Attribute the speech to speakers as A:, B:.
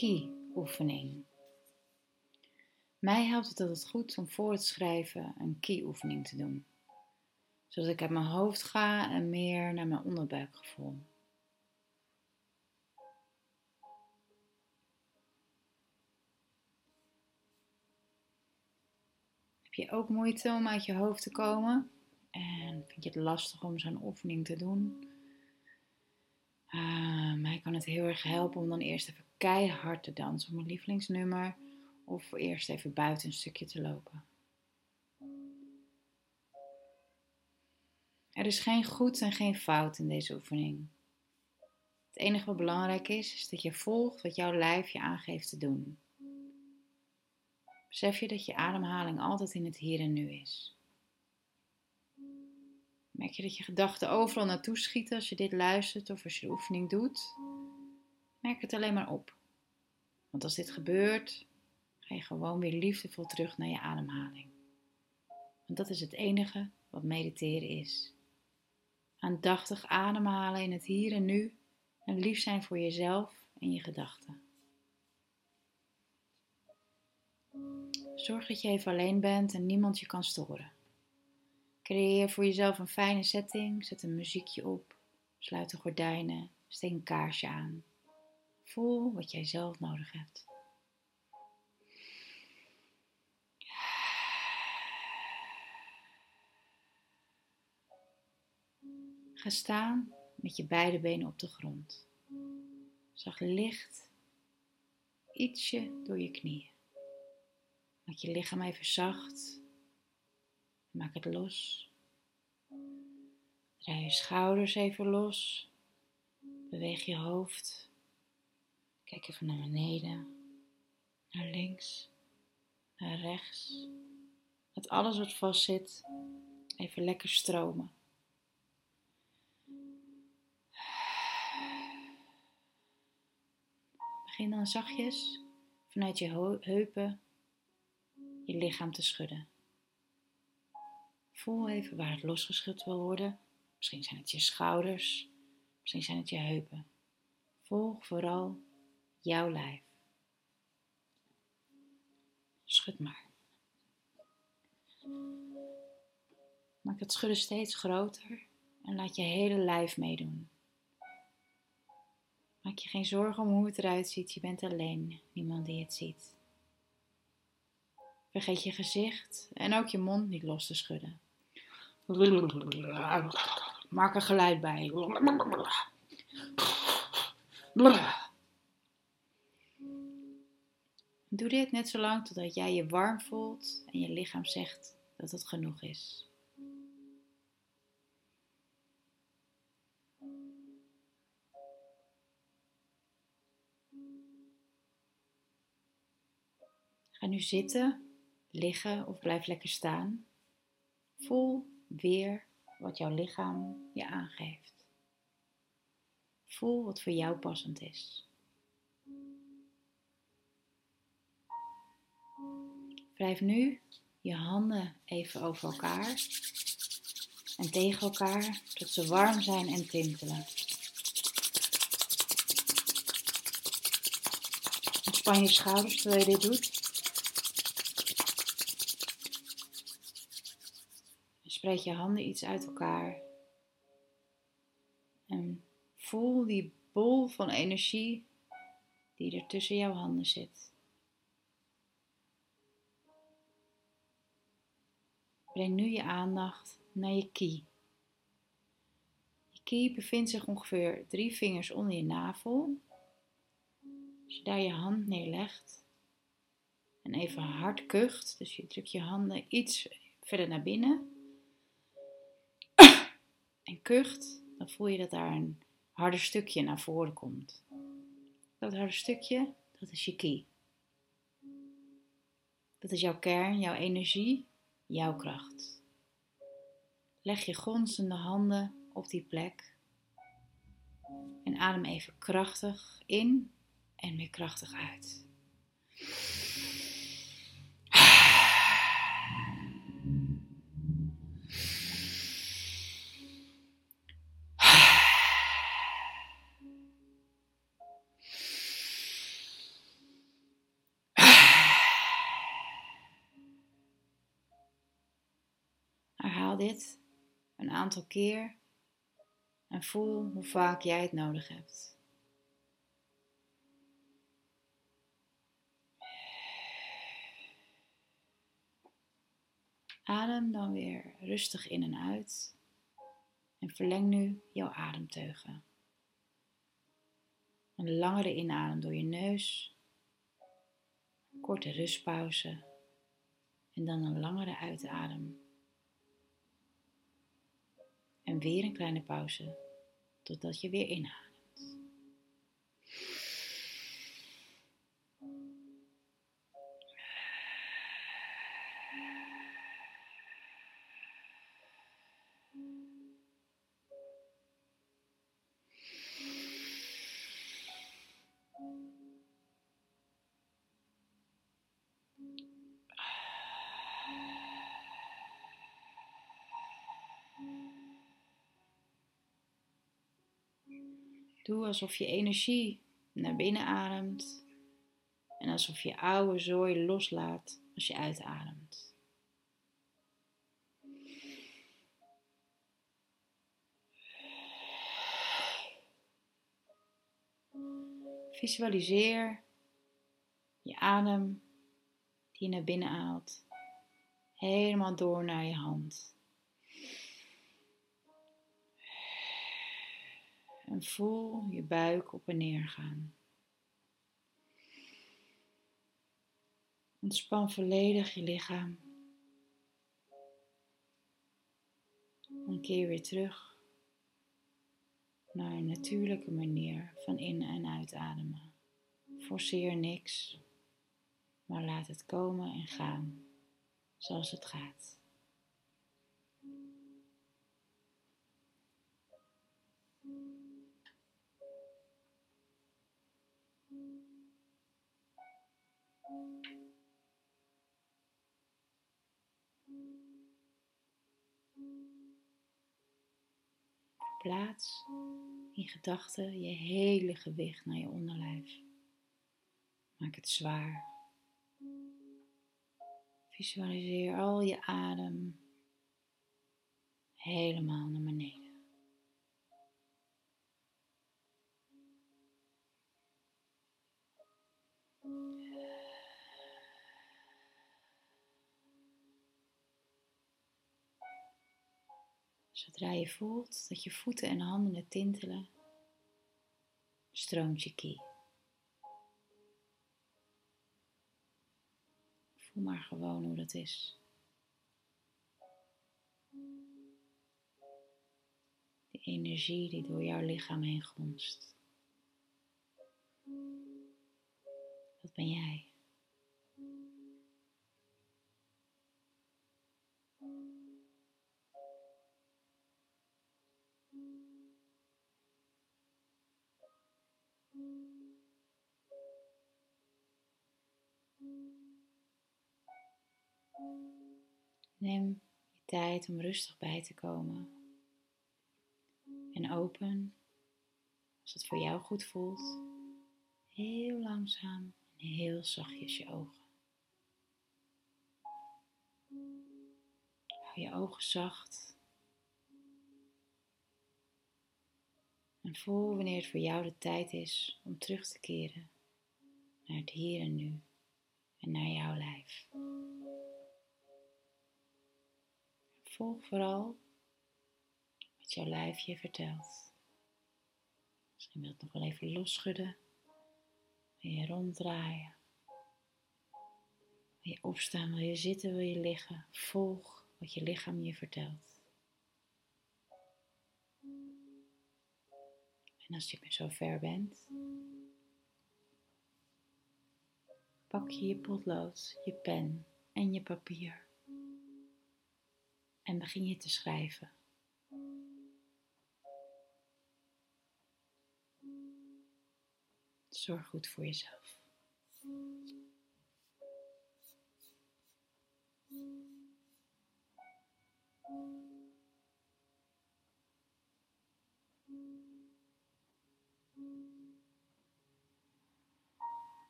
A: Ki-oefening. Mij helpt het altijd goed om voor het schrijven een ki-oefening te doen. Zodat ik uit mijn hoofd ga en meer naar mijn onderbuikgevoel. Heb je ook moeite om uit je hoofd te komen? En vind je het lastig om zo'n oefening te doen? Uh, mij kan het heel erg helpen om dan eerst even keihard te dansen op mijn lievelingsnummer. Of eerst even buiten een stukje te lopen. Er is geen goed en geen fout in deze oefening. Het enige wat belangrijk is, is dat je volgt wat jouw lijf je aangeeft te doen. Besef je dat je ademhaling altijd in het hier en nu is. Merk je dat je gedachten overal naartoe schieten als je dit luistert of als je de oefening doet? Merk het alleen maar op. Want als dit gebeurt, ga je gewoon weer liefdevol terug naar je ademhaling. Want dat is het enige wat mediteren is. Aandachtig ademhalen in het hier en nu en lief zijn voor jezelf en je gedachten. Zorg dat je even alleen bent en niemand je kan storen. Creëer voor jezelf een fijne setting. Zet een muziekje op. Sluit de gordijnen. Steek een kaarsje aan. Voel wat jij zelf nodig hebt. Ga staan met je beide benen op de grond. Zag licht ietsje door je knieën. Maak je lichaam even zacht Maak het los. Draai je schouders even los. Beweeg je hoofd. Kijk even naar beneden, naar links, naar rechts. Laat alles wat vast zit even lekker stromen. Begin dan zachtjes vanuit je heupen je lichaam te schudden. Voel even waar het losgeschud wil worden. Misschien zijn het je schouders, misschien zijn het je heupen. Volg vooral jouw lijf. Schud maar. Maak het schudden steeds groter en laat je hele lijf meedoen. Maak je geen zorgen om hoe het eruit ziet, je bent alleen, niemand die het ziet. Vergeet je gezicht en ook je mond niet los te schudden. Maak er geluid bij. Doe dit net zo lang totdat jij je warm voelt en je lichaam zegt dat het genoeg is. Ga nu zitten, liggen of blijf lekker staan. Voel weer wat jouw lichaam je aangeeft. Voel wat voor jou passend is. Wrijf nu je handen even over elkaar en tegen elkaar tot ze warm zijn en tintelen. Ontspan je schouders terwijl je dit doet. Spreid je handen iets uit elkaar. En voel die bol van energie die er tussen jouw handen zit. Breng nu je aandacht naar je ki. Je ki bevindt zich ongeveer drie vingers onder je navel. Als je daar je hand neerlegt en even hard kucht, dus je drukt je handen iets verder naar binnen en kucht, dan voel je dat daar een harder stukje naar voren komt. Dat harde stukje, dat is je ki. Dat is jouw kern, jouw energie, jouw kracht. Leg je gonzende handen op die plek en adem even krachtig in en weer krachtig uit. Dit een aantal keer en voel hoe vaak jij het nodig hebt. Adem dan weer rustig in en uit en verleng nu jouw ademteugen. Een langere inadem door je neus, korte rustpauze en dan een langere uitadem. Weer een kleine pauze totdat je weer inademt. Doe alsof je energie naar binnen ademt en alsof je oude zooi loslaat als je uitademt. Visualiseer je adem die je naar binnen haalt, helemaal door naar je hand. En voel je buik op en neer gaan. Ontspan volledig je lichaam. En keer weer terug naar een natuurlijke manier van in- en uitademen. Forceer niks, maar laat het komen en gaan zoals het gaat. Plaats in gedachten je hele gewicht naar je onderlijf. Maak het zwaar. Visualiseer al je adem helemaal naar beneden. Zodra je voelt dat je voeten en handen tintelen, stroomt je ki. Voel maar gewoon hoe dat is. De energie die door jouw lichaam heen gonst. Dat ben jij. Neem je tijd om rustig bij te komen. En open, als het voor jou goed voelt, heel langzaam en heel zachtjes je ogen. Hou je ogen zacht. En voel wanneer het voor jou de tijd is om terug te keren naar het hier en nu en naar jouw lijf. Volg vooral wat jouw lijf je vertelt. Misschien wil het nog wel even losschudden. Wil je ronddraaien. Wil je opstaan, wil je zitten, wil je liggen. Volg wat je lichaam je vertelt. En als je zo ver bent, pak je je potlood, je pen en je papier en begin je te schrijven. Zorg goed voor jezelf.